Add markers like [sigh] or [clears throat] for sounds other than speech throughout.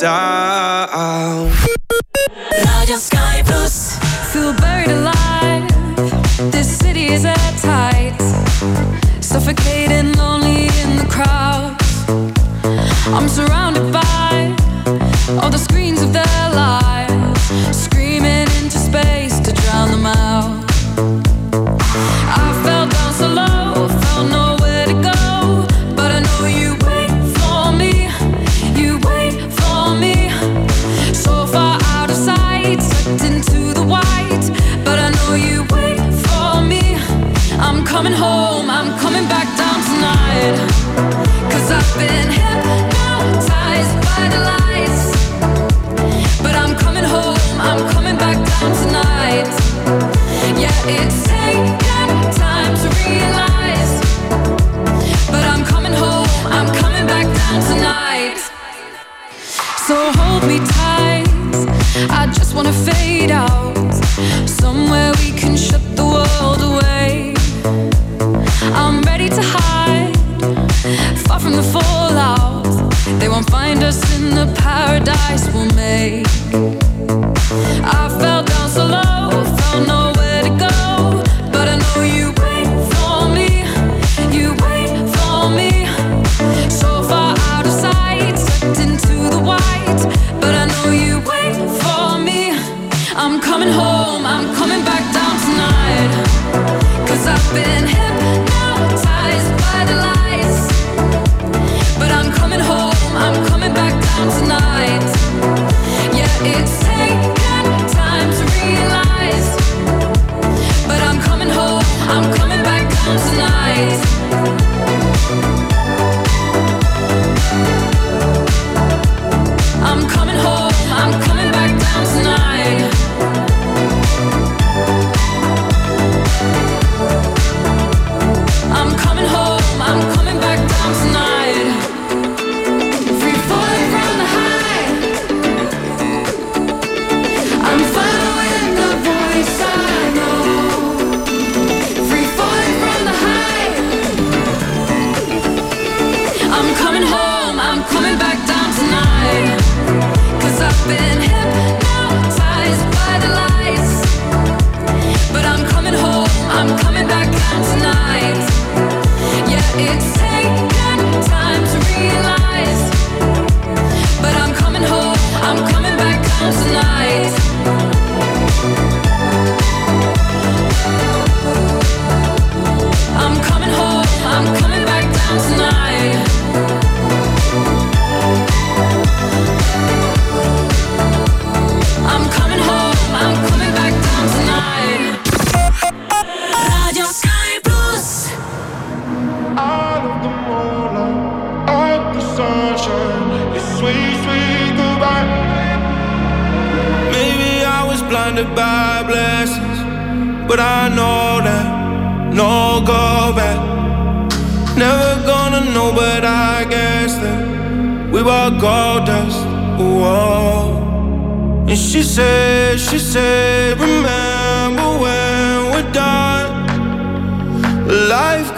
die.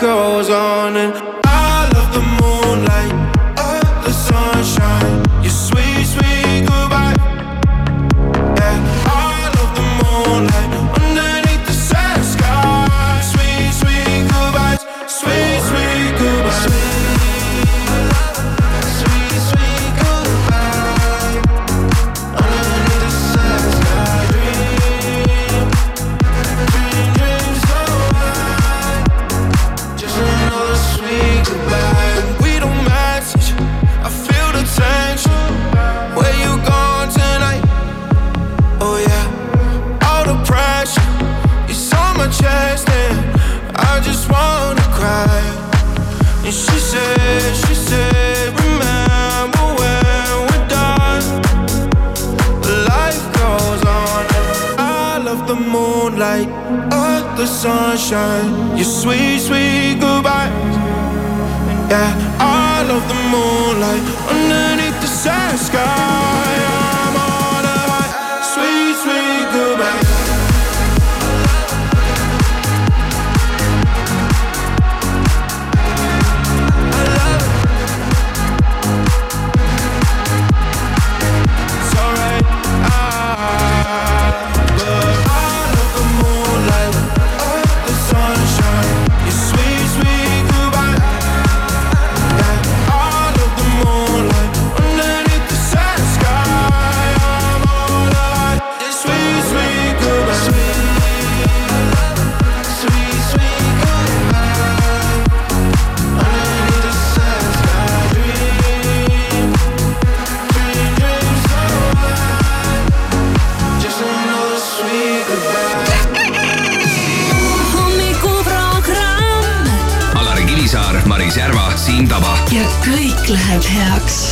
Goes on, and läheb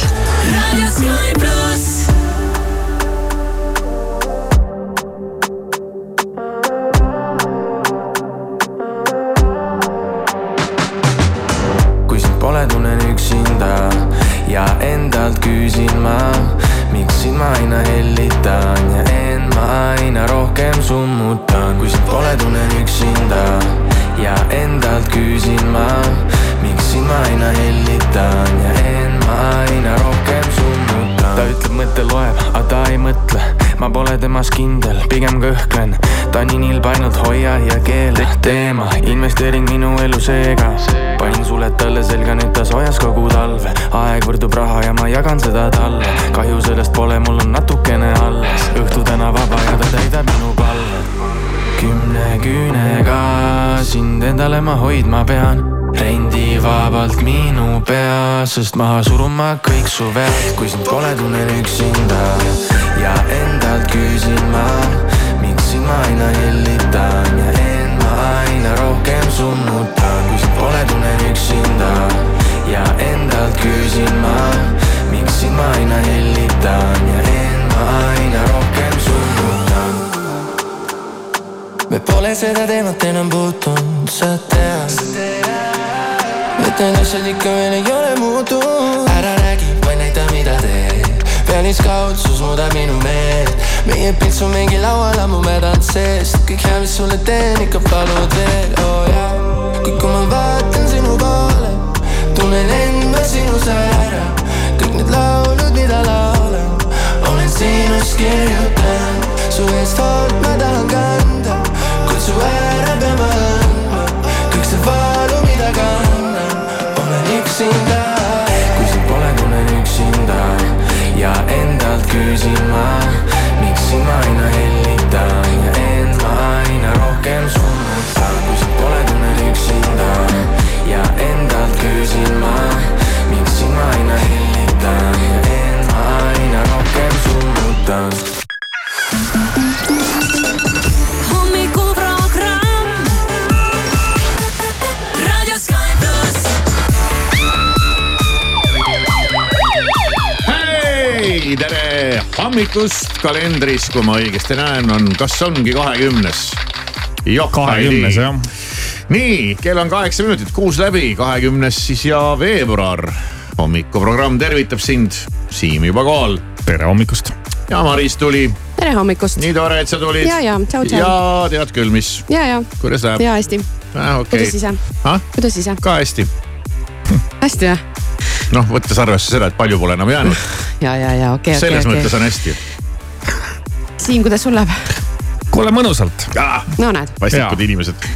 võrdub raha ja ma jagan seda talle. kahju sellest pole, mul on natukene alles. õhtu täna vaba ja ta täidab minu palve. kümne küünega sind endale ma hoidma pean rendi vabalt minu pea, sest maha surun ma kõik su vead, kui sind pole, tunnen üksinda ja endalt küsin ma, miks sind ma aina hellitan ja aina rohkem summutan, kui sind pole, tunnen üksinda ja endalt küsin ma, miks sind ma aina hellitan ja end ma aina rohkem summutan. me pole seda teemat enam puutunud, sa tead. et need asjad ikka veel ei ole muutunud. ära räägi, vaid näita, mida teed. pealiskaudsus muudab minu meelt. meie pitsu mingi laual ammu mädanud seest. kõik hea, mis sulle teen, ikka palud veel, oo oh, jaa. kuid kui ma vaatan sinu poole, tunnen end ma sinus ära. kõik need laulud, mida laulan, olen sinust kirjutanud. su eest hoolt ma tahan kanda, kuid su ära endalt küsin ma, miks sind ma aina hommikust kalendris, kui ma õigesti näen, on, kas ongi kahekümnes? kahekümnes jah. nii, kell on kaheksa minutit, kuus läbi, kahekümnes siis ja veebruar. hommikuprogramm tervitab sind, Siim juba kohal tere hommikust. ja Maris tuli, tere hommikust. nii tore, et sa tulid. Ja, ja, tšau, tšau. ja tead küll, mis, ja, ja, kuidas läheb? ja hästi. okei kuidas ise, ah?. kuidas ise? ka hästi, hästi jah? noh, võttes arvesse seda, et palju pole enam jäänud, [laughs] ja, ja, ja okei, okei, selles mõttes okei. on hästi. Siim, kuidas sul läheb? kuule mõnusalt. no näed, vastikud inimesed,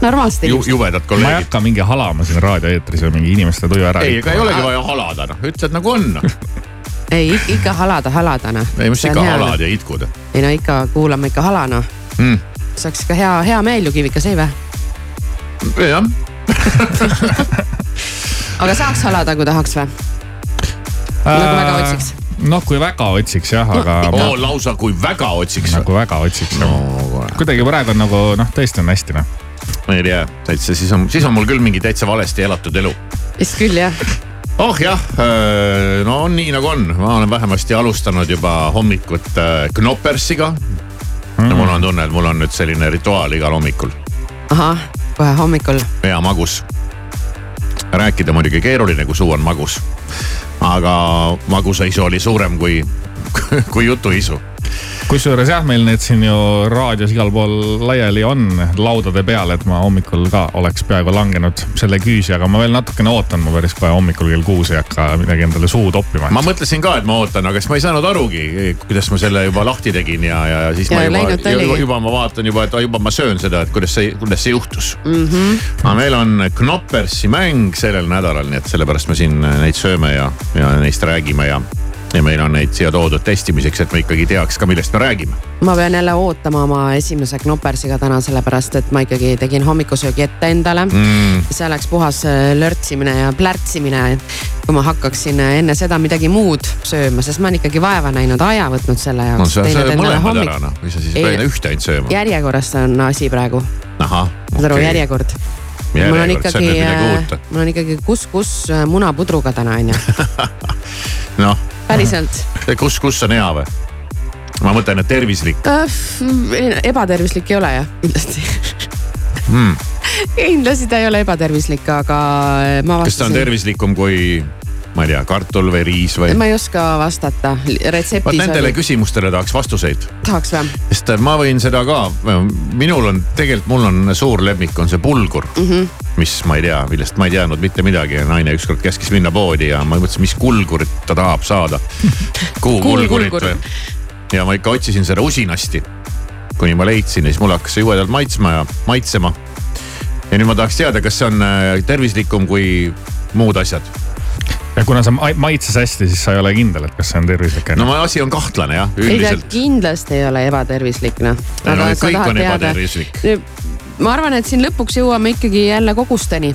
normaalsed ju, inimesed. jubedad ma ei kolleegid. hakka mingi halama siin raadioeetris või mingi inimeste tuju ära. ei, ega ei olegi vaja halada, noh, ütled nagu on. [laughs] ei, ikka halada, halada noh. ei, mis ikka halad ja itkud ei no ikka kuulame ikka hala noh. mm.. saaks ikka hea, hea meel ju Kivikas, ei vä? jah, [laughs] aga saaks halada, kui tahaks vä? Nagu väga otsiks. noh, kui väga otsiks jah, aga oo lausa kui väga otsiks. nagu väga otsiks no,. no kuidagi praegu on nagu noh, tõesti on hästi noh. ma ei tea, täitsa, siis on, siis on mul küll mingi täitsa valesti elatud elu. vist küll jah. oh jah, no on nii nagu on, ma olen vähemasti alustanud juba hommikut äh, Knoppersiga mm.. ja mul on tunne, et mul on nüüd selline rituaal igal hommikul, ahah, kohe hommikul. hea magus. rääkida muidugi keeruline, kui suu on magus. Aga magusaisu oli suurem kui, [laughs] kui jutuisu. Kusjuures jah, meil need siin ju raadios igal pool laiali on laudade peal, et ma hommikul ka oleks peaaegu langenud selle küüsi, aga ma veel natukene ootan, ma päris kohe hommikul kell kuus ei hakka midagi endale suhu toppima. ma mõtlesin ka, et ma ootan, aga siis ma ei saanud arugi, kuidas ma selle juba lahti tegin ja, ja siis Ja ma juba, juba, juba ma vaatan juba, et juba ma söön seda, et kuidas see, kuidas see juhtus mm. Mhm. -hmm. aga meil on Knoppersi mäng sellel nädalal, nii et sellepärast me siin neid sööme ja, ja neist räägime ja, ja meil on neid siia toodud testimiseks, et me ikkagi teaks ka, millest me räägime. ma pean jälle ootama oma esimese Knoppersiga täna, sellepärast et ma ikkagi tegin hommikusöögi ette endale mm.. see oleks puhas äh, lörtsimine ja plärtsimine, kui ma hakkaksin äh, enne seda midagi muud sööma, sest ma olen ikkagi vaeva näinud, aja võtnud selle no jaoks. sa söö mõlemad ära noh, või sa siis Ei. pead ühte ainult sööma. järjekorras on asi praegu, ahah, saad aru, järjekord. mul on on ikkagi uut. mul on ikkagi kus-kus munapudruga täna onju, [laughs] noh, päriselt kus, kus on hea või? ma mõtlen, et tervislik. äh,. ebatervislik ei ole jah, kindlasti Hmm. kindlasti ta ei ole ebatervislik, aga ma kas ta on vastasin, tervislikum kui, ma ei tea, kartul või riis või? ma ei oska vastata, vot retseptis nendele oli, küsimustele tahaks vastuseid, tahaks või? sest ma võin seda ka, minul on tegelikult, mul on suur lemmik, on see pulgur mm. -hmm. Mis ma ei tea, millest ma ei teadnud mitte midagi ja naine ükskord käskis minna poodi ja ma mõtlesin, mis kulgurit ta tahab saada. [laughs] kuhu kulgurit Kuulkulgur. või? ja ma ikka otsisin seda usinasti, kuni ma leidsin ja siis mulle hakkas see jubedalt maitsma ja maitsema. ja nüüd ma tahaks teada, kas see on äh, tervislikum kui muud asjad ja kuna sa ma- maitses hästi, siis sa ei ole kindel, et kas see on tervislik no asi on kahtlane jah, üldiselt. kindlasti ei ole ebatervislik noh. no kõik on ebatervislik. Ma arvan, et siin lõpuks jõuame ikkagi jälle kogusteni,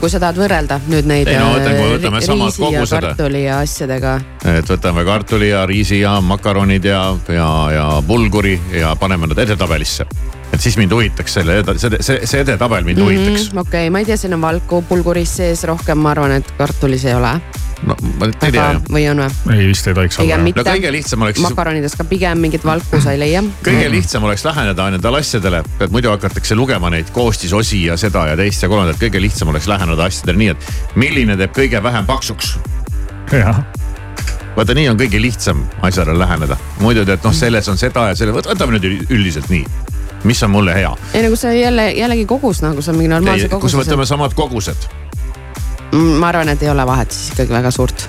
kui sa tahad võrrelda nüüd neid Ei no võtame- äh, võtame ri- samad kogused. kartuli ja asjadega. et võtame kartuli ja riisi ja makaronid ja, ja, ja bulguri ja paneme nad edetabelisse. et siis mind huvitaks selle, see, see, see edetabel mind huvitaks. okei okay,, ma ei tea, siin on valku pulguris sees rohkem, ma arvan, et kartulis ei ole. No ma ei tea jah. või on või? ei vist ei tohiks olla. no kõige lihtsam oleks siis, makaronides ka pigem mingit valku sa ei leia. kõige lihtsam oleks läheneda nendele asjadele, et muidu hakatakse lugema neid koostisosi ja seda ja teist ja kolmandat, kõige lihtsam oleks läheneda asjadele nii, et milline teeb kõige vähem paksuks jah, vaata, nii on kõige lihtsam asjale läheneda. muidu tead, noh, selles on seda ja selle, võtame nüüd üldiselt nii. mis on mulle hea? ei no kui sa jälle, jällegi kogus nagu sa mingi normaalse kui koguse. võtame samad kogused. Ma arvan, et ei ole vahet siis ikkagi väga suurt.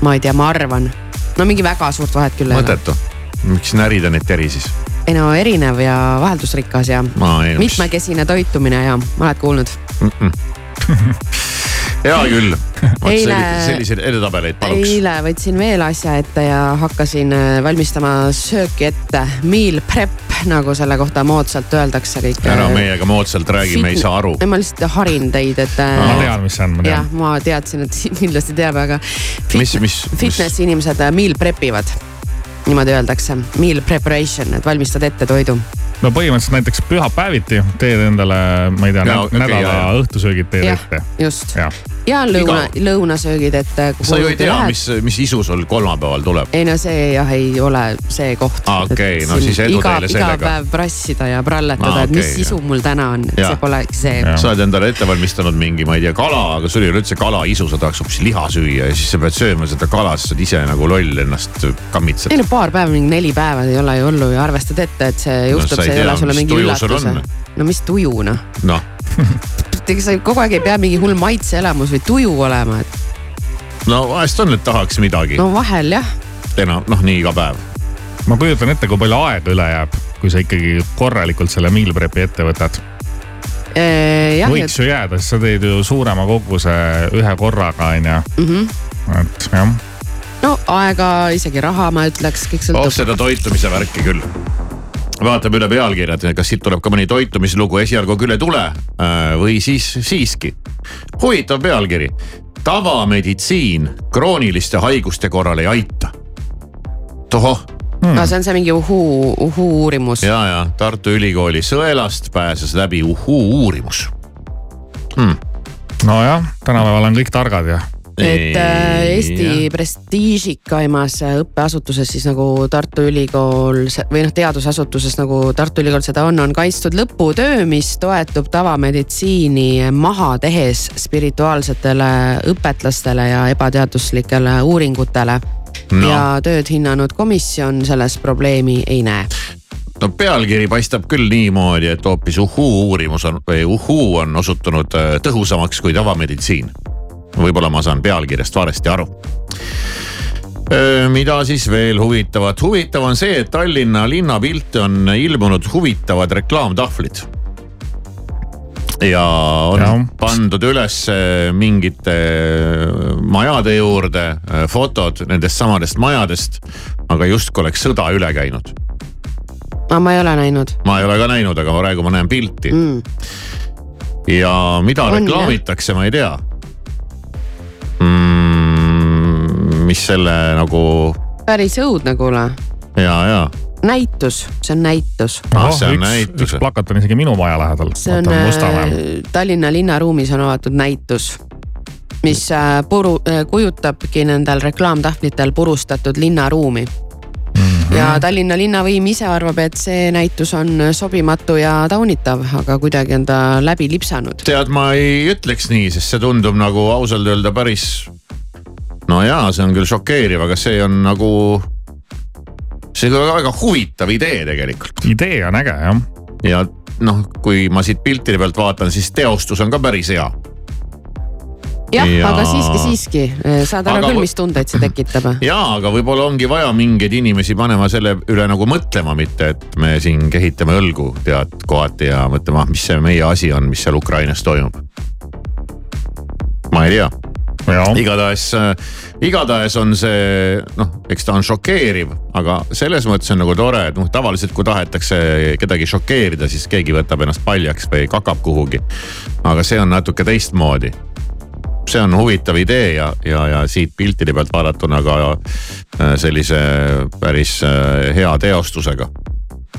ma ei tea, ma arvan. no mingi väga suurt vahet küll ei ole. mõttetu. miks närida neid teri siis? ei no erinev ja vaheldusrikas ja mitmekesine toitumine ja, ma oled kuulnud. [laughs] hea küll. Eile- selliseid edetabeleid paluks. eile võtsin veel asja ette ja hakkasin äh, valmistama sööki ette. Meal prep, nagu selle kohta moodsalt öeldakse kõik. ära meiega moodsalt räägi, me ei saa aru. ma lihtsalt harin teid, et. äh, ma tean, mis see on, ma jah tean., ma teadsin, et Siim kindlasti teab, aga fit, mis, mis, fitness inimesed äh, meal prep ivad. niimoodi öeldakse, meal preparation, et valmistad ette toidu. no põhimõtteliselt näiteks pühapäeviti teed endale, ma ei tea no,, nädala jaa. õhtusöögid teed jah ette., just. jah. ja lõuna, lõunasöögid, et. sa ju ei tea, mis, mis isu sul kolmapäeval tuleb. ei no see jah, ei ole see koht. Aa, okei, no siis edu teile iga sellega. päev prassida ja pralletada Aa, et mis okei, sisu mul täna on, see pole see. Jah. sa oled endale ette valmistanud mingi, ma ei tea, kala, aga sul ei ole üldse kalaisu, sa tahaks hoopis liha süüa ja siis sa pead sööma seda kala, siis sa oled ise nagu loll ennast kammitsed ei. no paar päeva, mingi neli päeva ei ole ju hullu ja arvestad ette, et see juhtub, ei see ei ole sulle mingi tuju sul üllatus on.. no mis tuju noh, noh, [laughs] ega sa kogu aeg ei pea mingi hull maitseelamus või tuju olema, et no vahest on, et tahaks midagi no vahel jah. enam, noh nii iga päev. ma kujutan ette, kui palju aega üle jääb, kui sa ikkagi korralikult selle meal prep'i ette võtad. jah, võiks ju jääda, sest sa teed ju suurema koguse ühe korraga, onju. Mhm. et jah, no aega, isegi raha, ma ütleks, kõik oh sõltub. seda toitumise värki küll. Vaatame üle pealkirjad, kas siit tuleb ka mõni toitumislugu, esialgu küll ei tule äh, või siis siiski. huvitav pealkiri, tavameditsiin krooniliste haiguste korral ei aita. tohoh no see on see mingi uhuu, uhuu uurimus. ja, ja Tartu Ülikooli sõelast pääses läbi uhuu uurimus. nojah, tänapäeval on kõik targad ja et äh, Eesti prestiižikaimas äh, õppeasutuses siis nagu Tartu Ülikool või noh, teadusasutuses nagu Tartu Ülikool seda on, on kaitstud lõputöö, mis toetub tavameditsiini maha tehes spirituaalsetele õpetlastele ja ebateaduslikele uuringutele No. ja tööd hinnanud komisjon selles probleemi ei näe. no pealkiri paistab küll niimoodi, et hoopis uhuu uurimus on või uhuu on osutunud äh, tõhusamaks kui tavameditsiin. Võib-olla ma saan pealkirjast valesti aru. mida siis veel huvitavat, huvitav on see, et Tallinna linnapilte on ilmunud huvitavad reklaamtahvlid. ja on ja. Pandud üles mingite majade juurde fotod nendest samadest majadest, aga justkui oleks sõda üle käinud aga ma ei ole näinud ma ei ole ka näinud, aga praegu ma näen pilti mm.. ja mida On, reklaamitakse, ma ei tea mis selle nagu päris õudne, kuule. ja, ja näitus, see on näitus. Ah, see on üks, näitus. üks plakat on isegi minu maja lähedal. see on äh, Tallinna linnaruumis on avatud näitus, mis äh, puru, kujutabki nendel reklaamtahvlitel purustatud linnaruumi. Mm -hmm. ja Tallinna linnavõim ise arvab, et see näitus on sobimatu ja taunitav, aga kuidagi on ta läbi lipsanud. tead, ma ei ütleks nii, sest see tundub nagu ausalt öelda päris. No jaa, see on küll šokeeriv, aga see on nagu, see on väga huvitav idee tegelikult idee on äge jah. ja noh, kui ma siit piltide pealt vaatan, siis teostus on ka päris hea. jah Ja- ja..., aga siiski, siiski saad aru Aga küll, mis tundeid see tekitab. [clears throat] jaa, aga võib-olla ongi vaja mingeid inimesi panema selle üle nagu mõtlema, mitte et me siin kehitame õlgu tead kohati ja mõtlema, mis see meie asi on, mis seal Ukrainas toimub. ma ei tea igatahes, igatahes on see noh, eks ta on šokeeriv, aga selles mõttes on nagu tore, et noh, tavaliselt kui tahetakse kedagi šokeerida, siis keegi võtab ennast paljaks või kakab kuhugi. aga see on natuke teistmoodi. see on huvitav idee ja, ja, ja siit piltide pealt vaadatuna ka äh, sellise päris äh, hea teostusega.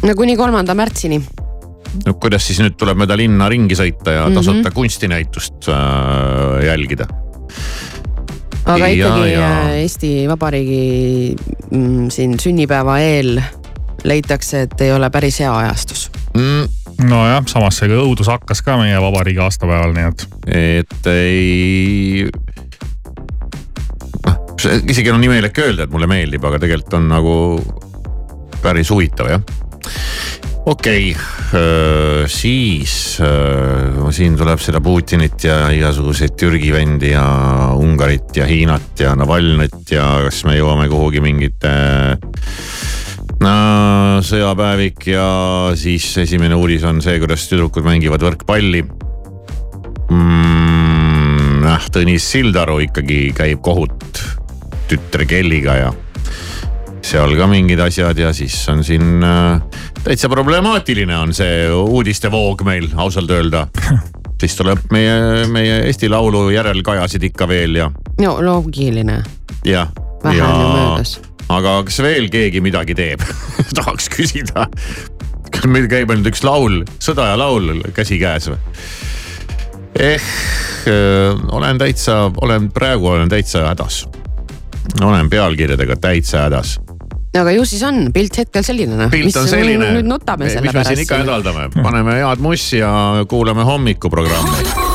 no kuni kolmanda märtsini. no kuidas siis nüüd tuleb mööda linna ringi sõita ja Mhm. tasuta mm -hmm. kunstinäitust äh, jälgida aga ikkagi ja. ja. Eesti Vabariigi mm, siin sünnipäeva eel leitakse, et ei ole päris hea ajastus. mm,? nojah, samas see õudus hakkas ka meie vabariigi aastapäeval, nii et et ei. noh, isegi on imelik öelda, et mulle meeldib, aga tegelikult on nagu päris huvitav jah. Okei okay,, siis öö, siin tuleb seda Putinit ja igasuguseid Türgi vendi ja Ungarit ja Hiinat ja Navalnõit ja kas me jõuame kuhugi mingite no, sõjapäevik ja siis esimene uudis on see, kuidas tüdrukud mängivad võrkpalli mm,. noh, Tõnis Sildaru ikkagi käib kohut tütre Kelliga ja seal ka mingid asjad ja siis on siin äh, täitsa problemaatiline on see uudistevoog meil ausalt öelda. [laughs] siis tuleb meie, meie Eesti Laulu järelkajasid ikka veel ja, no loogiline, jah. vähe on ju möödas. aga kas veel keegi midagi teeb [laughs] tahaks küsida. kas meil käib ainult üks laul, Sõda ja laul käsikäes või? ehk öö, olen täitsa, olen praegu olen täitsa hädas. olen pealkirjadega täitsa hädas. Aga ju siis on pilt hetkel selline noh. pilt on selline. nüüd nutame selle mis me siin ikka pärast. hädaldame, paneme head mussi ja kuulame hommikuprogrammi. [laughs]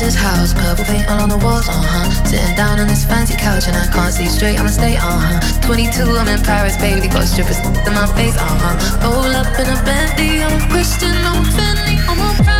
Prince's house, purple paint all on the walls, uh huh. Sitting down on this fancy couch and I can't see straight, I'ma stay, uh huh. 22, I'm in Paris, baby, got strippers in my face, uh huh. Roll up in a Bentley, I'm a Christian, I'm Fendi, I'm a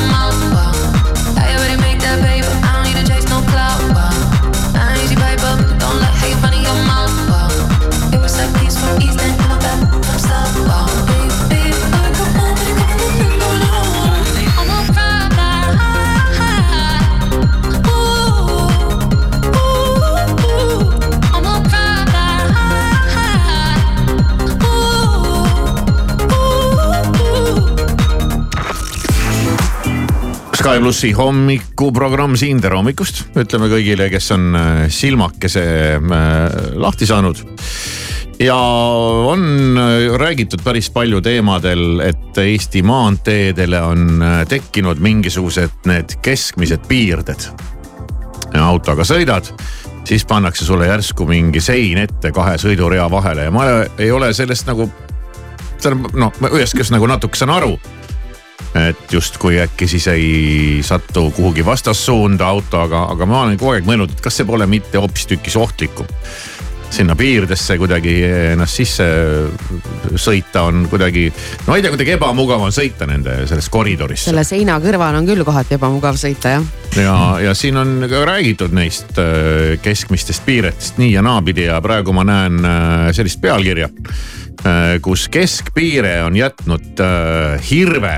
your mind. Sky plussi hommikuprogramm siin, tere hommikust, ütleme kõigile, kes on äh, silmakese äh, lahti saanud. ja on äh, räägitud päris palju teemadel, et Eesti maanteedele on tekkinud mingisugused need keskmised piirded. autoga sõidad, siis pannakse sulle järsku mingi sein ette kahe sõidurea vahele ja ma ei ole sellest nagu, noh, ühest küljest nagu natuke saan aru et justkui äkki siis ei satu kuhugi vastassuunda auto, aga, aga ma olen kogu aeg mõelnud, et kas see pole mitte hoopistükkis ohtlikum. sinna piirdesse kuidagi ennast sisse sõita on kuidagi, no ma ei tea, kuidagi ebamugav on sõita nende selles koridoris. selle seina kõrval on küll kohati ebamugav sõita jah. ja, ja siin on ka räägitud neist äh, keskmistest piiretest nii ja naapidi ja praegu ma näen äh, sellist pealkirja, kus keskpiire on jätnud äh, hirve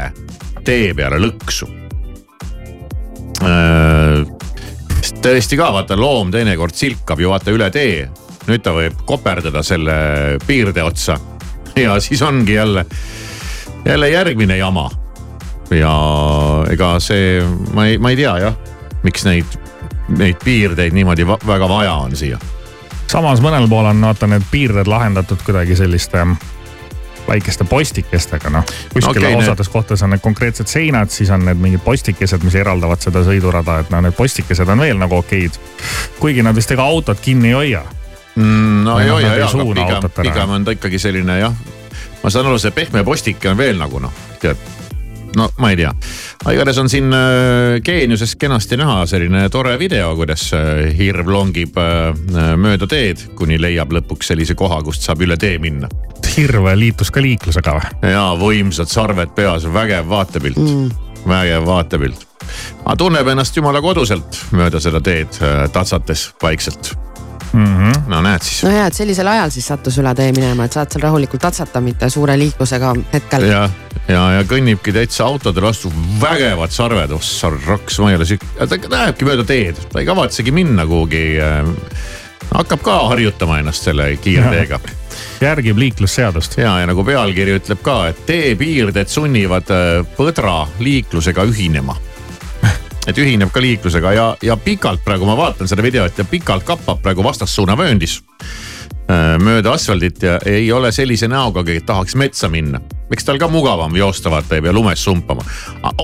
tee peale lõksu. tõesti ka vaata loom teinekord silkab ju vaata üle tee, nüüd ta võib koperdada selle piirde otsa ja siis ongi jälle, jälle järgmine jama. ja ega see, ma ei, ma ei tea jah, miks neid, neid piirdeid niimoodi va väga vaja on siia. samas mõnel pool on vaata need piirded lahendatud kuidagi selliste väikeste postikestega, noh. kuskil okay, need- osades kohtades on need konkreetsed seinad, siis on need mingid postikesed, mis eraldavad seda sõidurada, et noh, need postikesed on veel nagu okeid. kuigi nad vist ega autot kinni ei hoia. mm, no ei noh, hoia nad ei ja, aga pigem, pigem on ta ikkagi selline jah. ma saan aru, see pehme postike on veel nagu noh, tead. No ma ei tea, aga igatahes on siin äh, Geeniuses kenasti näha selline tore video, kuidas äh, hirv longib äh, mööda teed, kuni leiab lõpuks sellise koha, kust saab üle tee minna. hirv liitus ka liiklusega või? ja võimsad sarved peas, vägev vaatepilt mm., vägev vaatepilt. aga tunneb ennast jumala koduselt mööda seda teed tatsates vaikselt mm. -hmm. no näed siis. no ja, et sellisel ajal siis sattus üle tee minema, et saad seal rahulikult tatsata, mitte suure liiklusega hetkel. ja, ja, ja kõnnibki täitsa autodele vastu vägevad sarved, oh sa raks, ma ei ole sihuke, ta lähebki mööda teed, ta ei kavatsegi minna kuhugi äh,. hakkab ka harjutama ennast selle kiirteega järgib liiklusseadust. ja, ja nagu pealkiri ütleb ka, et teepiirded sunnivad äh, põdra liiklusega ühinema et ühineb ka liiklusega ja, ja pikalt praegu ma vaatan seda videot ja pikalt kappab pragu vastassuunavööndis äh, mööda asfaldit ja ei ole sellise näoga, et tahaks metsa minna. eks tal ka mugavam joosta, vaata ei pea lumes sumpama.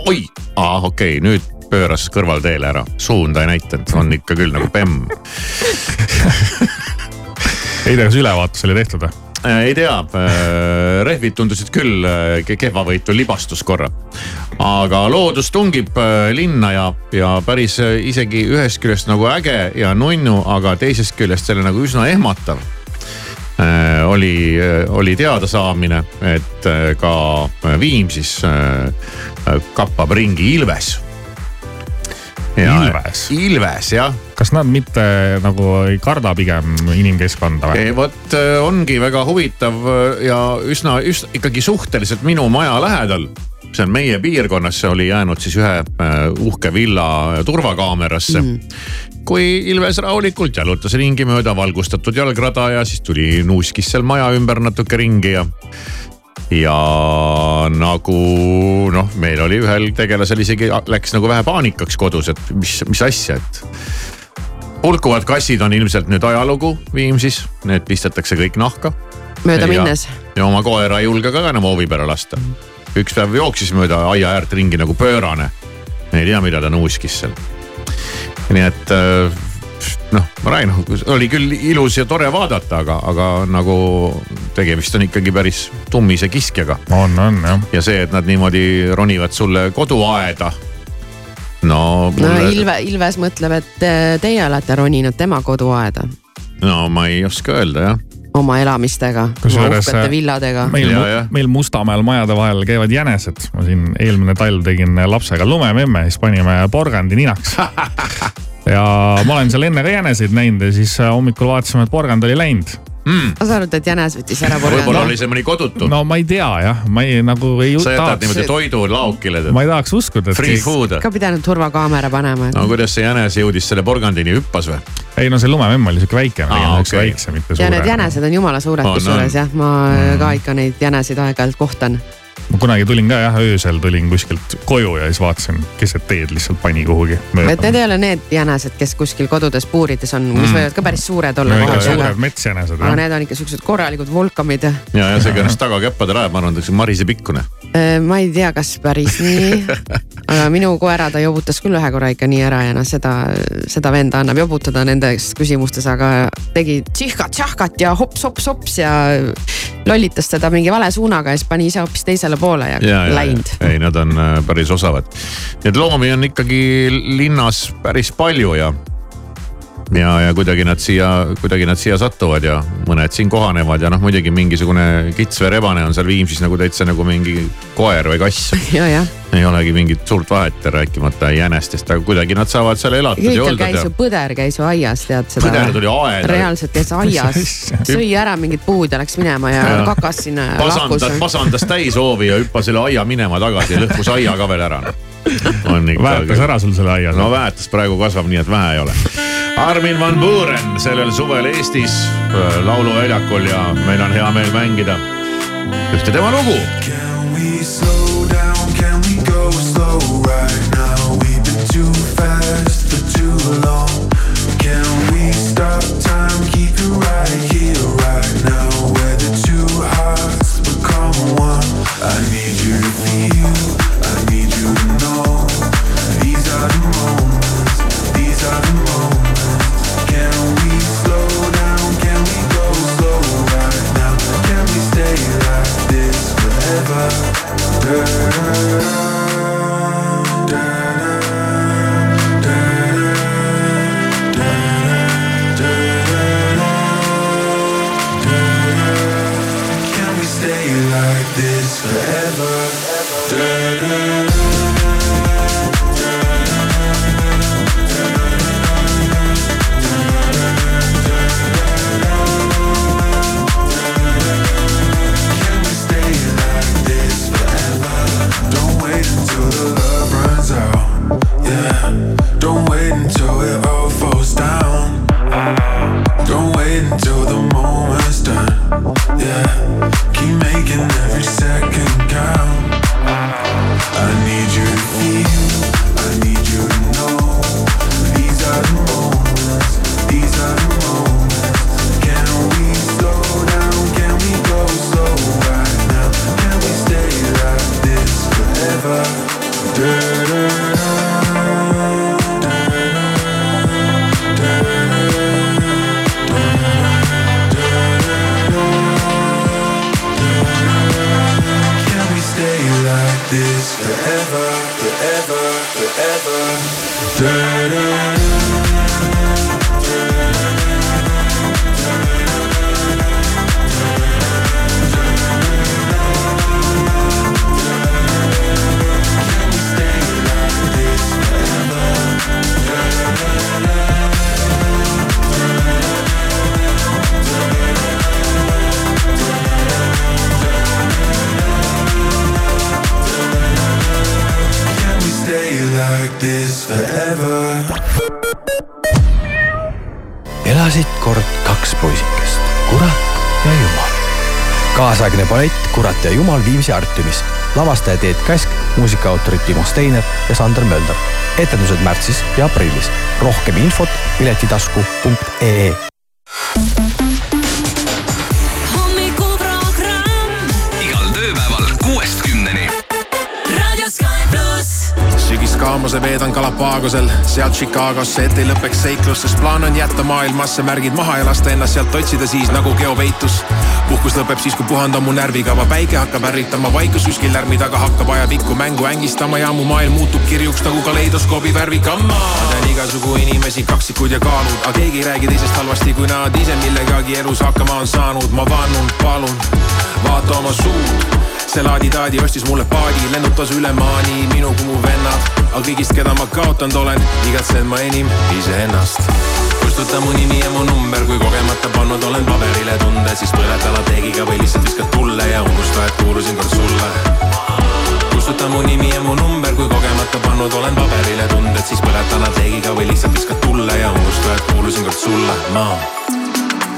oi, okei okay,, nüüd pööras kõrvalteele ära, suunda ei näidanud, on ikka küll nagu bemm [laughs] ei tea, kas ülevaatus oli tehtud või? Äh, ei tea, rehvid tundusid küll äh, kehvavõitu libastus korra. aga loodus tungib äh, linna ja, ja päris isegi ühest küljest nagu äge ja nunnu, aga teisest küljest selle nagu üsna ehmatav. oli, oli teadasaamine, et ka Viimsis kappab ringi ilves Ilves. Ilves jah. Kas nad mitte nagu ei karda pigem inimkeskkonda või? vot ongi väga huvitav ja üsna, üsna ikkagi suhteliselt minu maja lähedal see on meie piirkonnas, see oli jäänud siis ühe uhke villa turvakaamerasse mm. kui Ilves rahulikult jalutas ringi mööda valgustatud jalgrada ja siis tuli nuuskis seal maja ümber natuke ringi ja ja nagu noh, meil oli ühel tegelasel isegi läks nagu vähe paanikaks kodus, et mis, mis asja, et. Hulkuvad kassid on ilmselt nüüd ajalugu Viimsis, need pistetakse kõik nahka. mööda minnes. ja oma koera ei julge ka enam hoovi peale lasta. üks päev jooksis mööda aia äärt ringi nagu pöörane. ei tea, mida ta nuuskis seal. nii et noh, ma räägin, oli küll ilus ja tore vaadata, aga, aga nagu tegemist on ikkagi päris tummise kiskjaga. on, on jah. ja see, et nad niimoodi ronivad sulle koduaeda. No mulle.... no Ilve, Ilves mõtleb, et teie olete roninud tema koduaeda. no ma ei oska öelda jah oma elamistega, uhkete villadega. meil, meil Mustamäel majade vahel käivad jänesed. ma siin eelmine talv tegin lapsega lumememme, siis panime porgandi ninaks [laughs] ja ma olen seal enne ka jäneseid näinud ja siis hommikul vaatasime, et porgand oli läinud mm.. ma saan aru, et jänes võttis ära porgandi. võib-olla oli see mõni kodutu. no ma ei tea jah, ma ei nagu ei. sa jätad niimoodi toidu laokile. ma ei tahaks uskuda. Free food. ka pidanud turvakaamera panema. no kuidas see jänes jõudis selle porgandini, hüppas või? ei no see lumememm oli sihuke väike, üks väiksem, mitte suure. ja need jänesed on jumala suured kusjuures jah, ma mm. ka ikka neid jäneseid aeg-ajalt kohtan ma kunagi tulin ka jah, öösel tulin kuskilt koju ja siis vaatasin keset teed lihtsalt pani kuhugi et need ei ole need jänesed, kes kuskil kodudes puurides on, mis mm. võivad ka päris suured olla. suured metsjänesed. aga need on ikka siuksed korralikud vulkamid. ja, ja see ennast tagakäppade rajab, ma arvan, et see on Marise pikkune. ma ei tea, kas päris nii, [laughs] aga minu koera ta jobutas küll ühe korra ikka nii ära ja noh, seda, seda venda annab jobutada nendes küsimustes, aga tegi tšihkat-tšahkat ja hops-hops-hops ja lollitas teda mingi vale suunaga ja siis pani ise hoopis teisele poole ja, ja läinud. ei, nad on äh, päris osavad. Neid loomi on ikkagi linnas päris palju ja ja, ja kuidagi nad siia, kuidagi nad siia satuvad ja mõned siin kohanevad ja noh, muidugi mingisugune kits või rebane on seal Viimsis nagu täitsa nagu mingi koer või kass. [laughs] ei olegi mingit suurt vahet, rääkimata jänestest, aga kuidagi nad saavad seal elatud ja oldud. käis ju põder käis ju aias, tead seda. põder tuli aeda. reaalselt käis aias, [laughs] sõi ära mingid puud ja läks minema ja, ja. kakas sinna. pasandas, pasandas täis hoovi ja hüppas üle aia minema tagasi ja lõhkus aia ka veel ära väetas ära sul selle aia? no väetas praegu kasvab nii, et vähe ei ole. Armin van Buuren sellel suvel Eestis äh, lauluväljakul ja meil on hea meel mängida ühte tema lugu. Can we slow ja jumal Viimsi Artiumis. lavastaja Teet Käsk, muusikaautorid Timo Steiner ja Sander Mölder. etendused märtsis ja aprillis. rohkem infot piletitasku.ee pluss. sügiskaamuse veedan Galapagosel, sealt Chicagosse, et ei lõpeks seiklus, sest plaan on jätta maailmasse märgid maha ja lasta ennast sealt otsida siis nagu geopeitus. Puhkus lõpeb siis, kui puhand on mu närvikava, päike hakkab ärritama, vaikus kuskil lärmi taga hakkab ajapikku mängu ängistama ja mu maailm muutub kirjuks nagu kaleidoskoobi värvikamma. ma tean igasugu inimesi, kaksikud ja kaalud, aga keegi ei räägi teisest halvasti, kui nad ise millegagi elus hakkama on saanud, ma vannun, palun, vaata oma suud see laadi-taadi ostis mulle paadi, lennutas üle maani minu kui mu vennad. aga kõigist, keda ma kaotanud olen, igatsen ma enim iseennast. Kustuta mu nimi ja mu number, kui kogemata pannud olen paberile tunde, siis põleta lateegiga või lihtsalt viskad tulle ja unusta, et kuulusin kord sulle. kustuta mu nimi ja mu number, kui kogemata pannud olen paberile tunded, siis põleta lateegiga või lihtsalt viskad tulle ja unusta, et kuulusin kord sulle, ma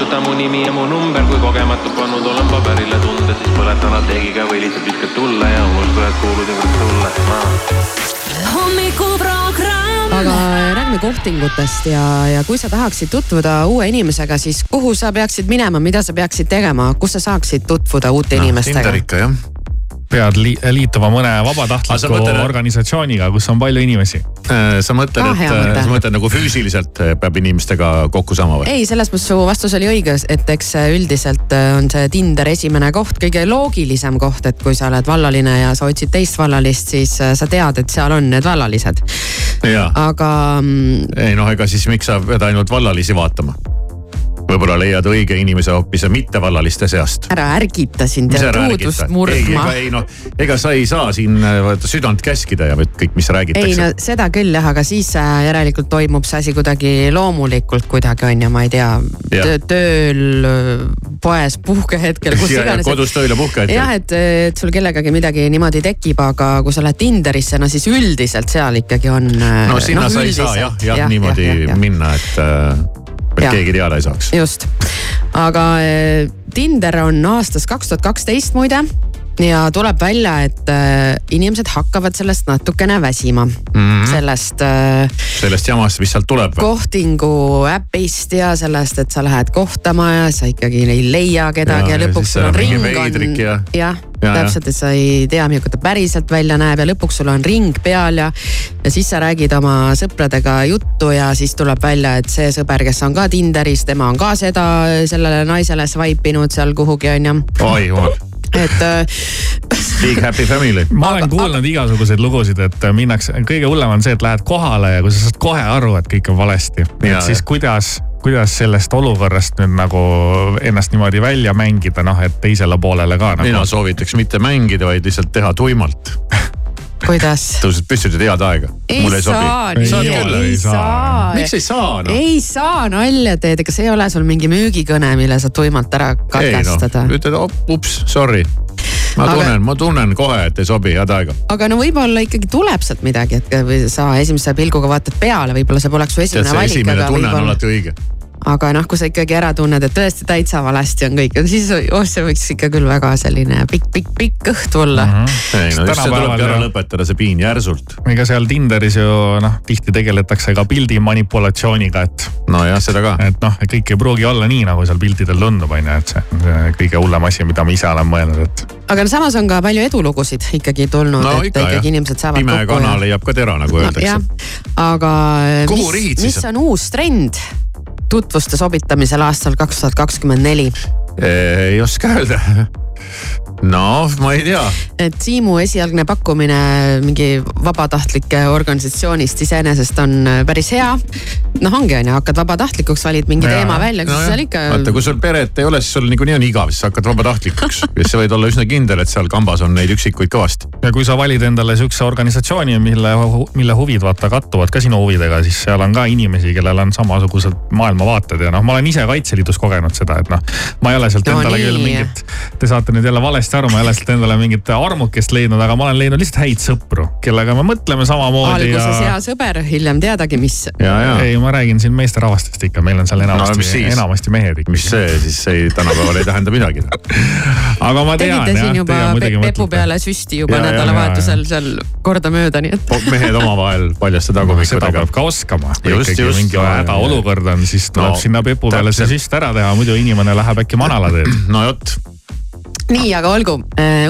kustuta mu nimi ja mu number, kui kogemata pannud olen paberile tunded, siis põleta lateegiga või lihtsalt viskad tulle ja unusta, et kuulusin kord sulle, ma hommikuprogramm. aga räägime kohtingutest ja, ja kui sa tahaksid tutvuda uue inimesega, siis kuhu sa peaksid minema, mida sa peaksid tegema, kus sa saaksid tutvuda uute no, inimestega Tinder? ikka jah. Pead li liituma mõne vabatahtliku mõtled, organisatsiooniga, kus on palju inimesi. sa mõtled, Ka et mõte. sa mõtled nagu füüsiliselt peab inimestega kokku saama või? ei, selles mõttes su vastus oli õige, et eks üldiselt äh, on see Tinder esimene koht, kõige loogilisem koht, et kui sa oled vallaline ja sa otsid teist vallalist, siis äh, sa tead, et seal on need vallalised. aga mm, ei noh, ega siis miks sa pead ainult vallalisi vaatama? Võib-olla leiad õige inimese hoopis mittevallaliste seast. ära ärgita sind ja truudust ei, murdma ega. ei noh, ega sa ei saa siin äh, vaata südant käskida ja kõik, mis ei räägitakse no. seda küll jah, aga siis äh, järelikult toimub see asi kuidagi loomulikult kuidagi on ju, ma ei tea töö,, tööl, poes, puhkehetkel, kus [laughs] ja, ja iganes. kodus tööl ja puhkehetkel jah, et, et sul kellegagi midagi niimoodi tekib, aga kui sa lähed Tinderisse, no siis üldiselt seal ikkagi on. no sinna sa ei saa jah, jah niimoodi jah, jah. minna, et, et Jah. keegi teada ei saaks. just, aga eh, Tinder on aastast kaks tuhat kaksteist muide ja tuleb välja, et eh, inimesed hakkavad sellest natukene väsima mm. -hmm. sellest äh, sellest jamast, mis sealt tuleb. kohtingu äpist ja sellest, et sa lähed kohtama ja sa ikkagi ei leia kedagi Ja, ja, lõpuks sul on ring on jah, Ja, täpselt, et sa ei tea, milline ta päriselt välja näeb ja lõpuks sul on ring peal ja. ja siis sa räägid oma sõpradega juttu ja siis tuleb välja, et see sõber, kes on ka Tinderis, tema on ka seda sellele naisele swipe inud seal kuhugi on ju, oi jumal, et äh, big happy family. ma olen kuulnud igasuguseid lugusid, et minnakse, kõige hullem on see, et lähed kohale ja kui sa saad kohe aru, et kõik on valesti, Ja, et siis kuidas, kuidas sellest olukorrast nüüd nagu ennast niimoodi välja mängida, noh et teisele poolele ka mina nagu. soovitaks mitte mängida, vaid lihtsalt teha tuimalt. [laughs] kuidas? tõused püsti, ütled head aega. ei mulle ei saa sobi. Saad küll, ei saa. miks ei saa noh? ei saa, nalja teed, ega see ei ole sul mingi müügikõne, mille sa tuimalt ära ei katkestada noh, ütled op- ups, sorry. ma Aga- tunnen, ma tunnen kohe, et ei sobi, head aega. aga no võib-olla ikkagi tuleb sealt midagi, et või sa esimese pilguga vaatad peale, võib-olla see poleks su esimene see valik, esimene tunne on alati õige. Aga noh, kui sa ikkagi ära tunned, et tõesti täitsa valesti on kõik, siis oh, see võiks ikka küll väga selline pikk-pikk-pikk õht olla mm. -hmm. ei no just see tulebki ära lõpetada, see piin järsult. ega seal Tinderis ju noh, tihti tegeletakse ka pildi manipulatsiooniga, et, nojah, seda ka. et noh, kõik ei pruugi olla nii, nagu seal piltidel tundub, on ju, et see on see kõige hullem asi, mida ma ise olen mõelnud, et aga no samas on ka palju edulugusid ikkagi tulnud no et ikka ikkagi jah inimesed, saavad pime kana leiab ka tera, nagu No, öeldakse jah, aga Kuhu mis, mis on uus trend tutvuste sobitamisel aastal kaks tuhat kakskümmend neli? ei oska öelda. No ma ei tea, et Siimu esialgne pakkumine mingi vabatahtlike organisatsioonist iseenesest on äh, päris hea. noh, ongi on ju, hakkad vabatahtlikuks, valid mingi Jaa. teema välja, kas no, seal ikka. vaata, kui sul peret ei ole, siis sul niikuinii on igav, siis sa hakkad vabatahtlikuks [laughs] ja siis sa võid olla üsna kindel, et seal kambas on neid üksikuid kõvasti. ja kui sa valid endale sihukese organisatsiooni, mille, mille huvid vaata kattuvad ka sinu huvidega, siis seal on ka inimesi, kellel on samasugused maailmavaated ja noh, ma olen ise Kaitseliidus kogenud seda, et noh, ma ei ole sealt No endale nii. küll mingit, te saate nüüd jälle valesti aru, ma ei ole sealt endale mingit armukest leidnud, aga ma olen leidnud lihtsalt häid sõpru, kellega me mõtleme samamoodi alguses ja hea sõber, hiljem teadagi, mis. ei, ma räägin siin meesterahvastest ikka, meil on seal enamasti siis? enamasti mehed ikka. mis see siis ei, tänapäeval ei tähenda midagi. [laughs] aga ma tean tegite siin, juba pepu mõtlete. peale süsti juba nädalavahetusel seal kordamööda, nii et. mehed omavahel paljaste seda tagumikudega peab. ka oskama, Just, just, mingi no, hädaolukord on, siis tuleb No, no, sinna pepu peale see süst ära teha, muidu inimene läheb äkki manalateed. [clears throat] no vot, nii, aga olgu,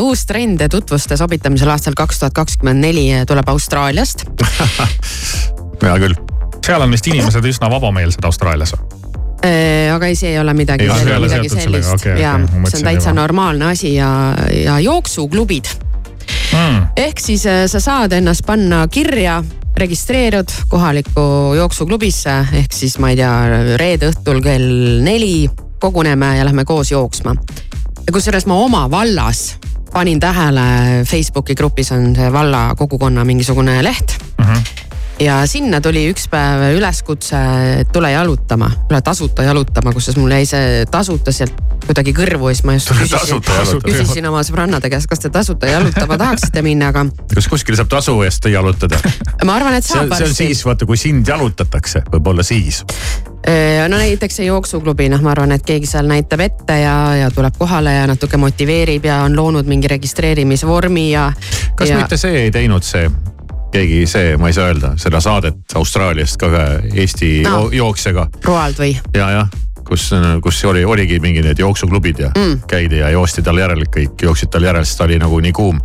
uus trend tutvuste sobitamisel aastal kaks tuhat kakskümmend neli tuleb Austraaliast. [laughs] hea küll. seal on vist inimesed üsna vabameelsed Austraalias. aga ei, see ei ole midagi see ei ole midagi sellist okei, ja ma see on täitsa juba. normaalne asi ja, ja jooksuklubid Mm. ehk siis äh, sa saad ennast panna kirja, registreerud kohalikku jooksuklubisse ehk siis ma ei tea, reede õhtul kell neli koguneme ja lähme koos jooksma. Kusjuures ma oma vallas panin tähele, Facebooki grupis on see valla kogukonna mingisugune leht ja sinna tuli üks päev üleskutse, et tule jalutama, tule tasuta jalutama, kusjuures mul jäi see tasuta sealt kuidagi kõrvu ja siis ma just Tule küsisin küsisin oma sõbrannade käest, kas te tasuta jalutama tahaksite minna, aga kas kuskil saab tasu eest jalutada? [laughs] ma arvan, et saab see on siis vaata, kui sind jalutatakse, võib-olla siis. no näiteks see jooksuklubi, noh, ma arvan, et keegi seal näitab ette ja, ja tuleb kohale ja natuke motiveerib ja on loonud mingi registreerimisvormi ja. kas ja, mitte see ei teinud see, keegi see, ma ei saa öelda, seda saadet Austraaliast ka ühe Eesti No. jooksjaga Roald või? ja, jah, kus, kus oli, oligi mingi need jooksuklubid ja mm. käidi ja joosti tal järel, kõik jooksid tal järel, sest ta oli nagu nii kuum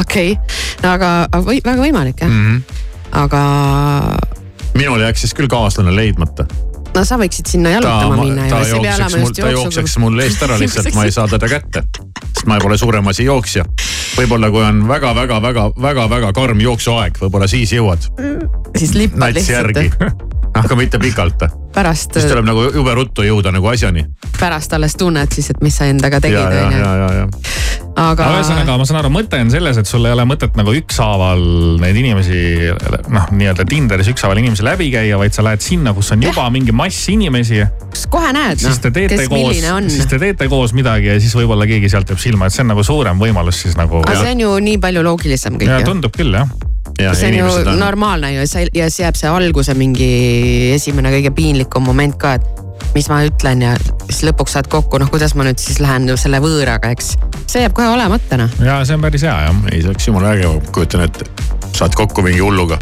okei okay., no aga või, väga võimalik jah mm. -hmm. aga minul jääks siis küll kaaslane leidmata. No sa võiksid sinna ta, jalutama minna ta ju. jookseks mul, ta jookseks mul eest ära [laughs] lihtsalt, ma ei saa teda kätte. sest ma pole suurem asi jooksja. võib-olla kui on väga-väga-väga-väga-väga karm jooksuaeg, võib-olla siis jõuad siis lippad lihtsalt. [laughs] aga mitte pikalt. pärast siis, tuleb nagu jube ruttu jõuda nagu asjani. pärast alles tunned siis, et mis sa endaga tegid, ja, ja, aga aga ühesõnaga, ma saan aru, mõte on selles, et sul ei ole mõtet nagu ükshaaval neid inimesi noh, nii-öelda Tinderis ükshaaval inimesi läbi käia, vaid sa lähed sinna, kus on juba mingi mass inimesi. kohe näed, siis te noh, teete kes koos milline, on. siis te teete koos midagi ja siis võib-olla keegi sealt jääb silma, et see on nagu suurem võimalus siis nagu. aga see on ju nii palju loogilisem kõik ja ju. tundub küll jah. ja see on ju inimesed on, normaalne ju ja see ja siis jääb see alguse mingi esimene kõige piinlikum moment ka, et mis ma ütlen ja siis lõpuks saad kokku, noh kuidas ma nüüd siis lähen selle võõraga, eks. see jääb kohe olemata noh. ja see on päris hea jah. ei see oleks jumala äge, kujutan ette, saad kokku mingi hulluga.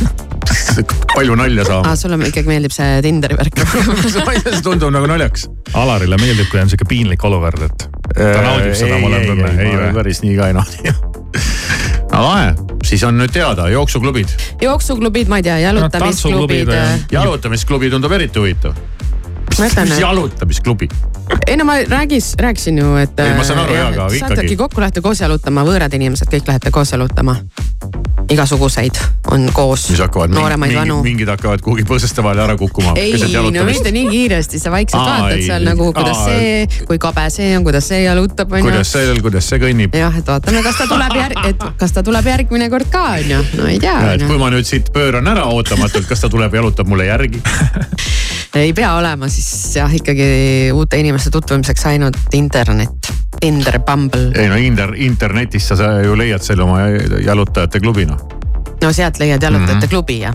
[laughs] palju nalja saama aa, sulle ikkagi meeldib see Tinderi värk [laughs] ma ei see tundub nagu naljakas. Alarile meeldib, kui on sihuke piinlik olukord, et ta naudib seda, ma olen tunne, ei või? päris nii ka ei naudi. aga [laughs] lahe, siis on nüüd teada, jooksuklubid. jooksuklubid, ma ei tea, jalutamisklubid. jalutamisklubi tundub eriti huvitav. jalutamisklubi? ei no ma räägis, rääkisin ju, et. Ei, ma saan aru, jaa, aga ikkagi. kokku, lähete koos jalutama, võõrad inimesed, kõik lähete koos jalutama. igasuguseid on koos, mis hakkavad, nooremaid, vanu. mingid hakkavad kuhugi põõsaste vahele ära kukkuma. ei, no mitte nii kiiresti, sa vaikselt Aa, vaatad ei, seal nagu, kuidas aa. see, kui kabe see on, kuidas see jalutab, onju kuidas. see, kuidas see kõnnib. jah, et vaatame, kas ta tuleb järg-, et kas ta tuleb järgmine kord ka onju, no ei tea kui ma nüüd siit pööran ära ootamatult, kas ta tuleb, jalutab mulle järgi? [laughs] ei pea olema siis jah, ikkagi uute inimeste tutvumiseks ainult internet, Tinder, Bumble. ei no inter-, internetis sa, ju leiad selle oma jalutajate klubi noh. no sealt leiad jalutajate mm -hmm. klubi ja,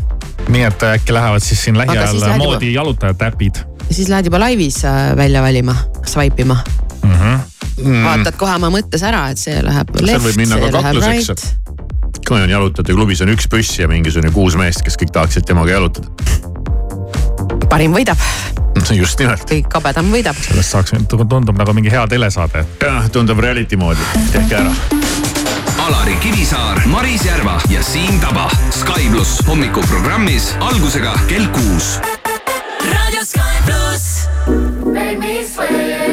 nii et äkki lähevad siis siin lähiajal lähed juba- moodi jalutajate äpid ja siis lähed juba laivis äh, välja valima, swipe ima mm. -hmm. mm.. vaatad kohe oma mõttes ära, et see läheb left, see läheb right., kui on jalutajate klubis on üks püss ja mingisugune kuus meest, kes kõik tahaksid temaga jalutada. Parim võidab, just nimelt. kõik kabedam võidab. sellest saaks, tundub nagu mingi hea telesaade. jah, tundub reality moodi, tehke ära. Alari Kivisaar, Maris Järva ja Siim Taba. Sky pluss hommikuprogrammis algusega kell kuus Radio Sky Plus. Make me sweat,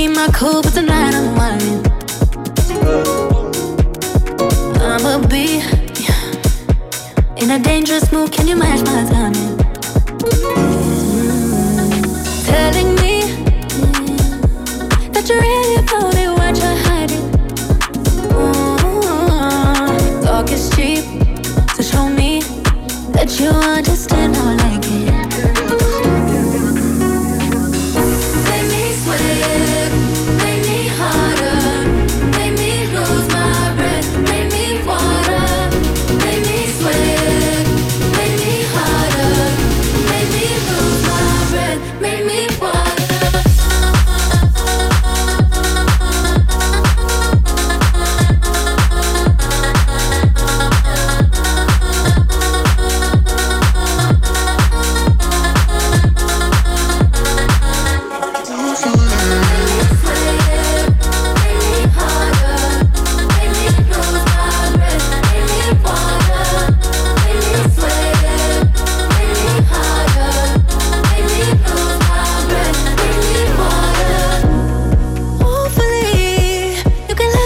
keep my cool, but tonight I'm whining. I'ma be in a dangerous mood. Can you match my timing? Mm-hmm. Telling me that you're really about it, what you're hiding. Ooh, Talk is cheap, so show me that you understand how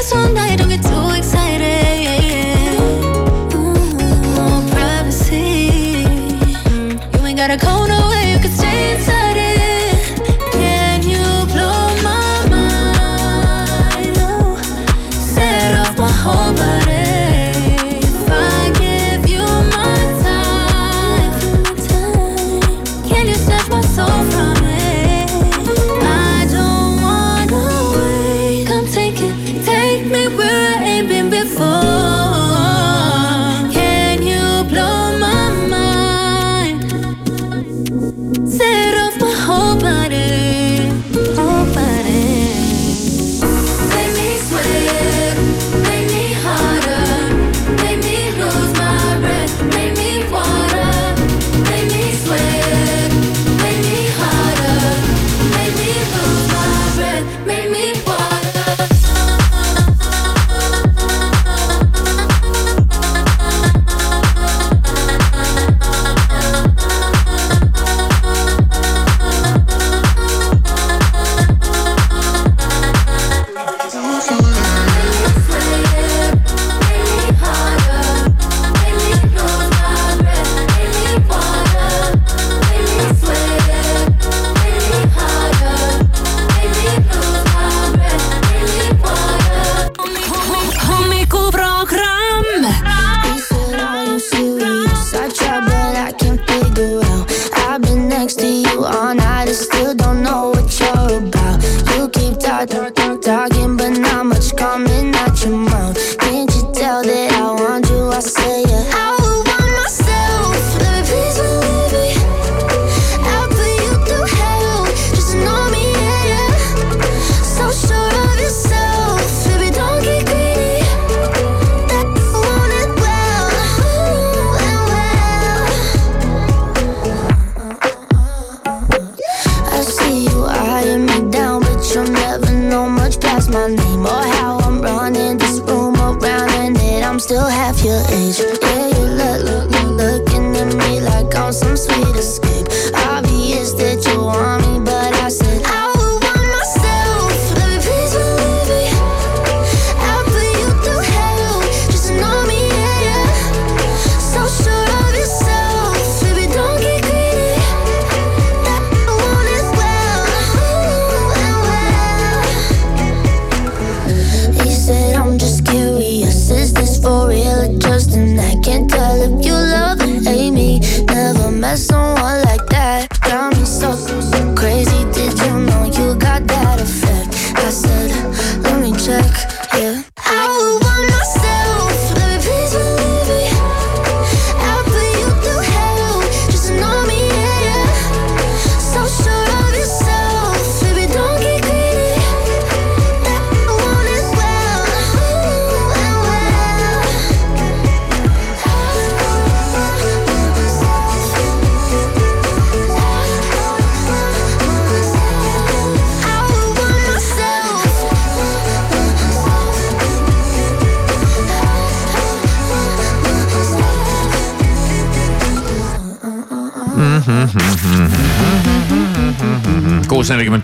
そんな色気つ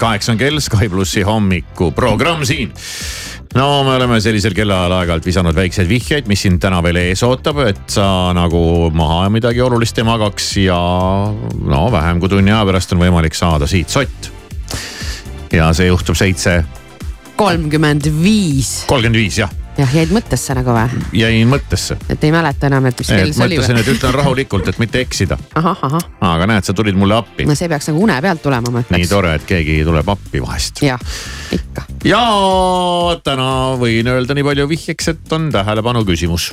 kaheksa on kell, Sky plussi hommikuprogramm siin. no me oleme sellisel kellaajal aeg-ajalt visanud väikseid vihjeid, mis sind täna veel ees ootab, et sa nagu maha midagi olulist ei magaks ja no vähem kui tunni aja pärast on võimalik saada siit sott. ja see juhtub seitse kolmkümmend viis. kolmkümmend viis jah, jah, jäid mõttesse nagu või? jäin mõttesse. et ei mäleta enam, et mis kell see oli mõtlesin, või et? ütlen rahulikult, et mitte eksida. aga näed, sa tulid mulle appi. no see peaks nagu une pealt tulema, ma nii ütleks. tore, et keegi tuleb appi vahest. jah, ikka. ja täna võin öelda nii palju vihjeks, et on tähelepanu küsimus.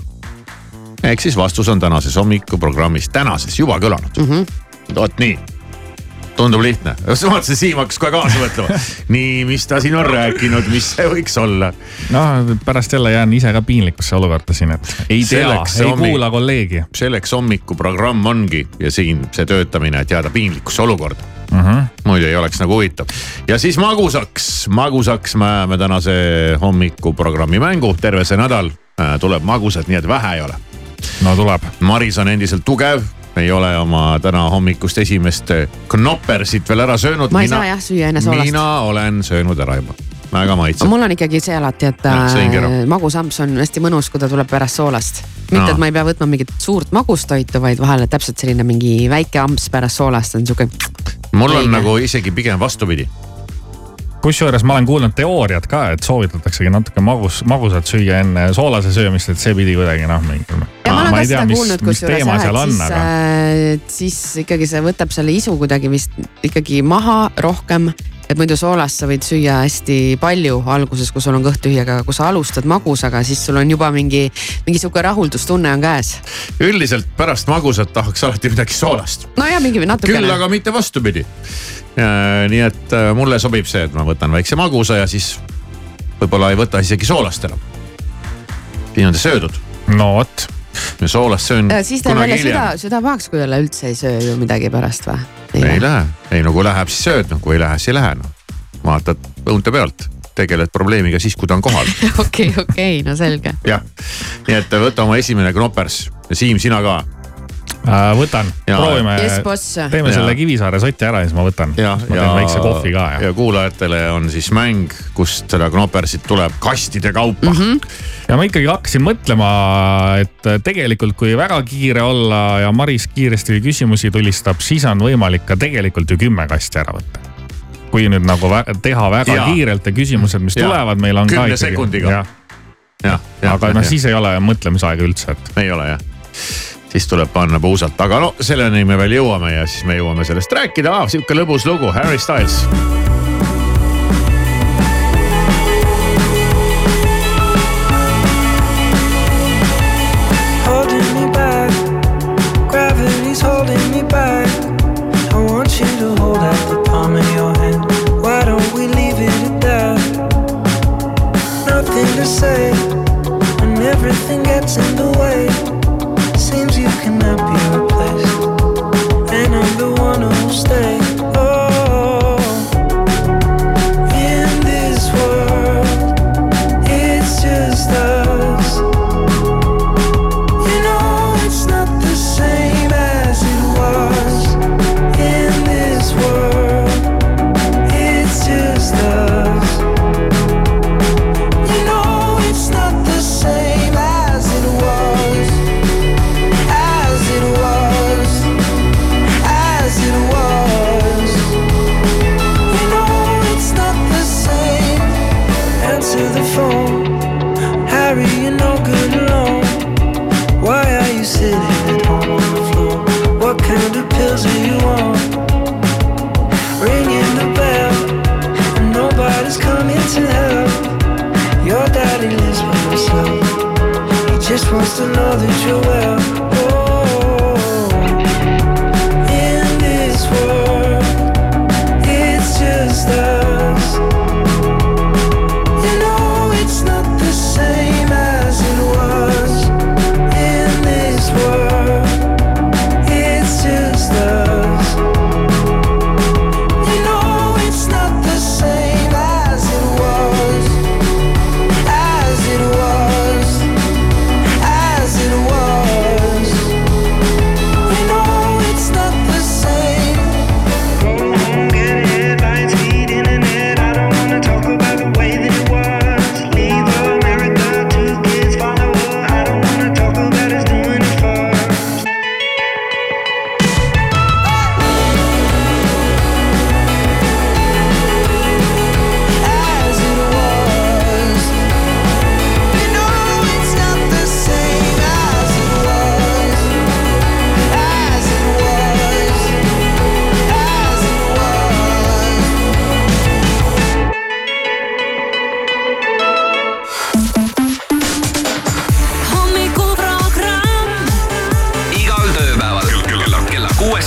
ehk siis vastus on tänases hommikuprogrammis, tänases juba kõlanud mm. -hmm. vot nii, tundub lihtne, ma vaatasin, Siim hakkas kohe kaasa mõtlema. [laughs] nii, mis ta siin on rääkinud, mis see võiks olla? noh, pärast jälle jään ise ka piinlikusse olukorda siin, et ei tea, see ei hommi- kuula kolleegi selleks hommikuprogramm ongi ja siin see töötamine, et jääda piinlikusse olukorda mm. -hmm. muidu ei oleks nagu huvitav. ja siis magusaks, magusaks me ajame tänase hommikuprogrammi mängu, terve see nädal äh, tuleb magusat, nii et vähe ei ole. no tuleb. Maris on endiselt tugev, ei ole oma täna hommikust esimest knoppersit veel ära söönud. ma ei saa jah süüa enne soolast. mina olen söönud ära juba, väga maitsev. mul on ikkagi see alati, et äh, magusamps on hästi mõnus, kui ta tuleb pärast soolast. mitte Aa. et ma ei pea võtma mingit suurt magustoitu, vaid vahel täpselt selline mingi väike amps pärast soolast on sihuke. mul on õige. nagu isegi pigem vastupidi. Kusjuures ma olen kuulnud teooriat ka, et soovitataksegi natuke magus, magusat süüa enne soolase söömist, et see pidi kuidagi noh, mingi. ja ma olen ma ka ei tea, seda kuulnud, kusjuures jah, seal et siis aga, äh, siis ikkagi see võtab selle isu kuidagi vist ikkagi maha rohkem. Et muidu soolast sa võid süüa hästi palju alguses, kui sul on kõht tühi, aga kui sa alustad magusaga, siis sul on juba mingi, mingi sihuke rahuldustunne on käes. üldiselt pärast magusat tahaks alati midagi soolast. no ja mingi küll natukene. aga mitte vastupidi. nii et äh, mulle sobib see, et ma võtan väikse magusa ja siis võib-olla ei võta isegi soolast enam. siin on ta söödud no vot. Ja soolast söön Ja siis teeb välja süda süda pahaks, kui jälle üldse ei söö ju midagi pärast või? ei lähe, ei no kui läheb, siis sööd, no kui ei lähe, siis ei lähe noh. vaatad õunte pealt, tegeled probleemiga siis, kui ta on kohal. [laughs] okei, okei, no selge. jah, nii et võta oma esimene knopers ja Siim, sina ka. Äh, võtan, proovime Yes, teeme Ja- selle Kivisaare soti ära ja siis ma võtan. ja, ma teen väikse kohvi ka ja, ja kuulajatele on siis mäng, kust seda knopersit tuleb kastide kaupa mm. -hmm. ja ma ikkagi hakkasin mõtlema, et tegelikult, kui väga kiire olla ja Maris kiiresti küsimusi tulistab, siis on võimalik ka tegelikult ju kümme kasti ära võtta. kui nüüd nagu vä teha väga ja. kiirelt ja küsimused, mis ja. tulevad, meil on Kümne ka ikkagi. sekundiga. aga noh, siis ei ole mõtlemisaega üldse, et ei ole jah. Siis tuleb panna puusalt, aga no selleni me veel jõuame ja siis me jõuame sellest rääkida ah,. sihuke lõbus lugu, Harry Styles.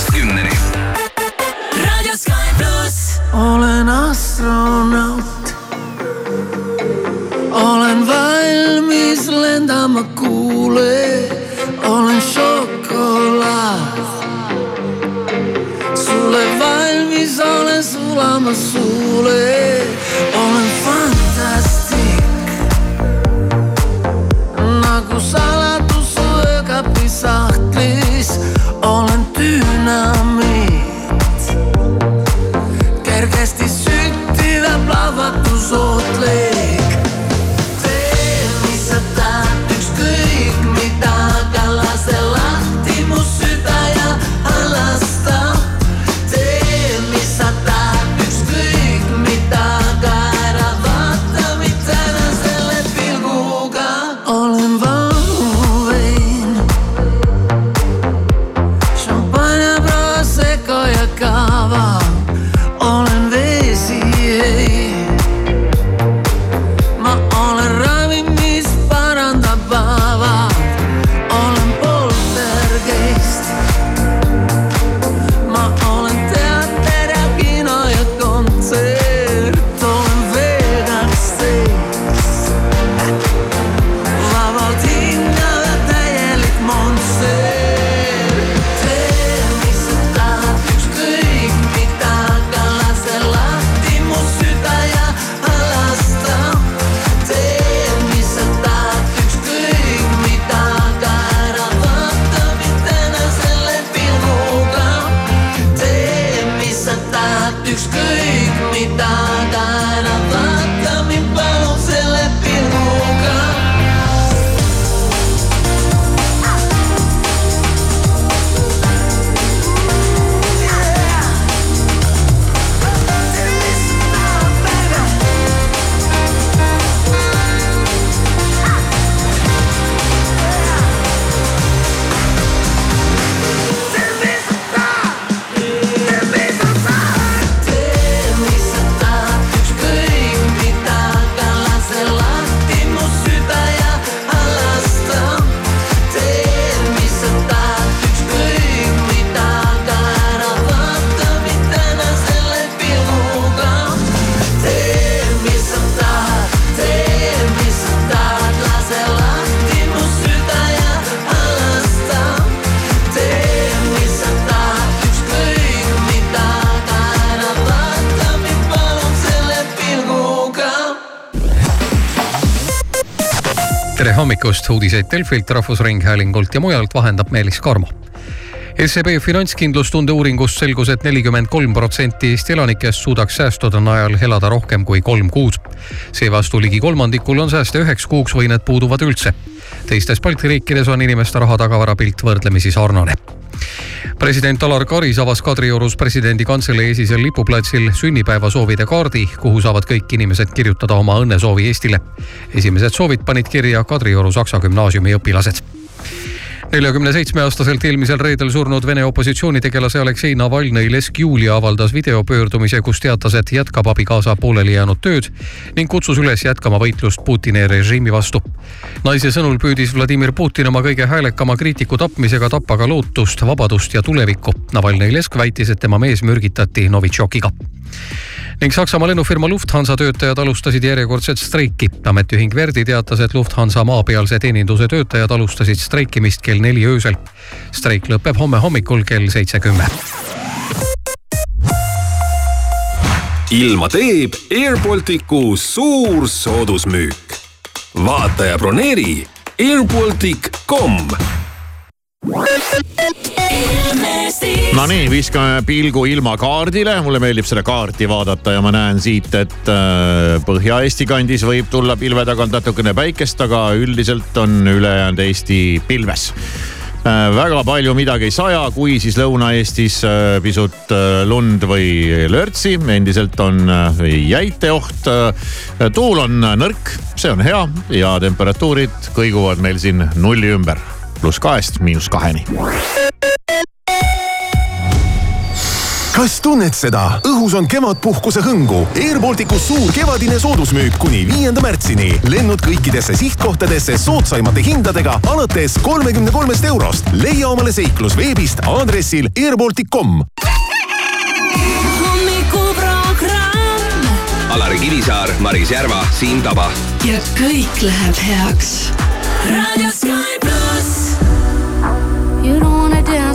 kaheksast kümneni. olen astro. Tartust, uudiseid Delfilt, Rahvusringhäälingult ja mujalt vahendab Meelis Karmo SEB finantskindlustunde uuringust selgus et, et nelikümmend kolm protsenti Eesti elanikest suudaks säästude najal elada rohkem kui kolm kuud. seevastu ligi kolmandikul on sääste üheks kuuks või need puuduvad üldse. teistes Balti riikides on inimeste raha tagavarapilt võrdlemisi sarnane president Alar Karis avas Kadriorus presidendi kantselei esisel lipuplatsil sünnipäevasoovide kaardi, kuhu saavad kõik inimesed kirjutada oma õnnesoovi Eestile. esimesed soovid panid kirja Kadrioru Saksa gümnaasiumi õpilased neljakümne seitsme aastaselt eelmisel reedel surnud Vene opositsioonitegelase Aleksei Navalnõi lesk Julia avaldas videopöördumise, kus teatas, et jätkab abikaasa pooleli jäänud tööd ning kutsus üles jätkama võitlust Putini režiimi vastu. naise sõnul püüdis Vladimir Putin oma kõige häälekama kriitiku tapmisega tappa ka lootust, vabadust ja tulevikku. Navalnõi lesk väitis, et tema mees mürgitati Novitšokiga ning Saksamaa lennufirma Lufthansa töötajad alustasid järjekordset streiki. ametiühing Verdi teatas, et Lufthansa maapealse teeninduse töötajad alustasid streikimist kell neli öösel. streik lõpeb homme hommikul kell seitse kümme. ilma teeb Air Balticu suur soodusmüük. vaata ja broneeri airbaltic.com Nonii, viskame pilgu ilmakaardile, mulle meeldib seda kaarti vaadata ja ma näen siit, et äh, Põhja-Eesti kandis võib tulla pilve tagant natukene päikest, aga üldiselt on ülejäänud Eesti pilves. Äh, väga palju midagi ei saja, kui siis Lõuna-Eestis äh, pisut lund või lörtsi, endiselt on äh, jäiteoht. tuul on nõrk, see on hea ja temperatuurid kõiguvad meil siin nulli ümber, pluss kahest miinus kaheni. kas tunned seda? õhus on kevadpuhkuse hõngu. Air Balticus suur kevadine soodusmüük kuni viienda märtsini. lennud kõikidesse sihtkohtadesse soodsaimate hindadega alates kolmekümne kolmest eurost. leia omale seiklus veebist aadressil airbaltic.com. hommikuprogramm Alari Kivisaar, Maris Järva, Siim Taba. ja kõik läheb heaks. raadio Sky pluss. You don't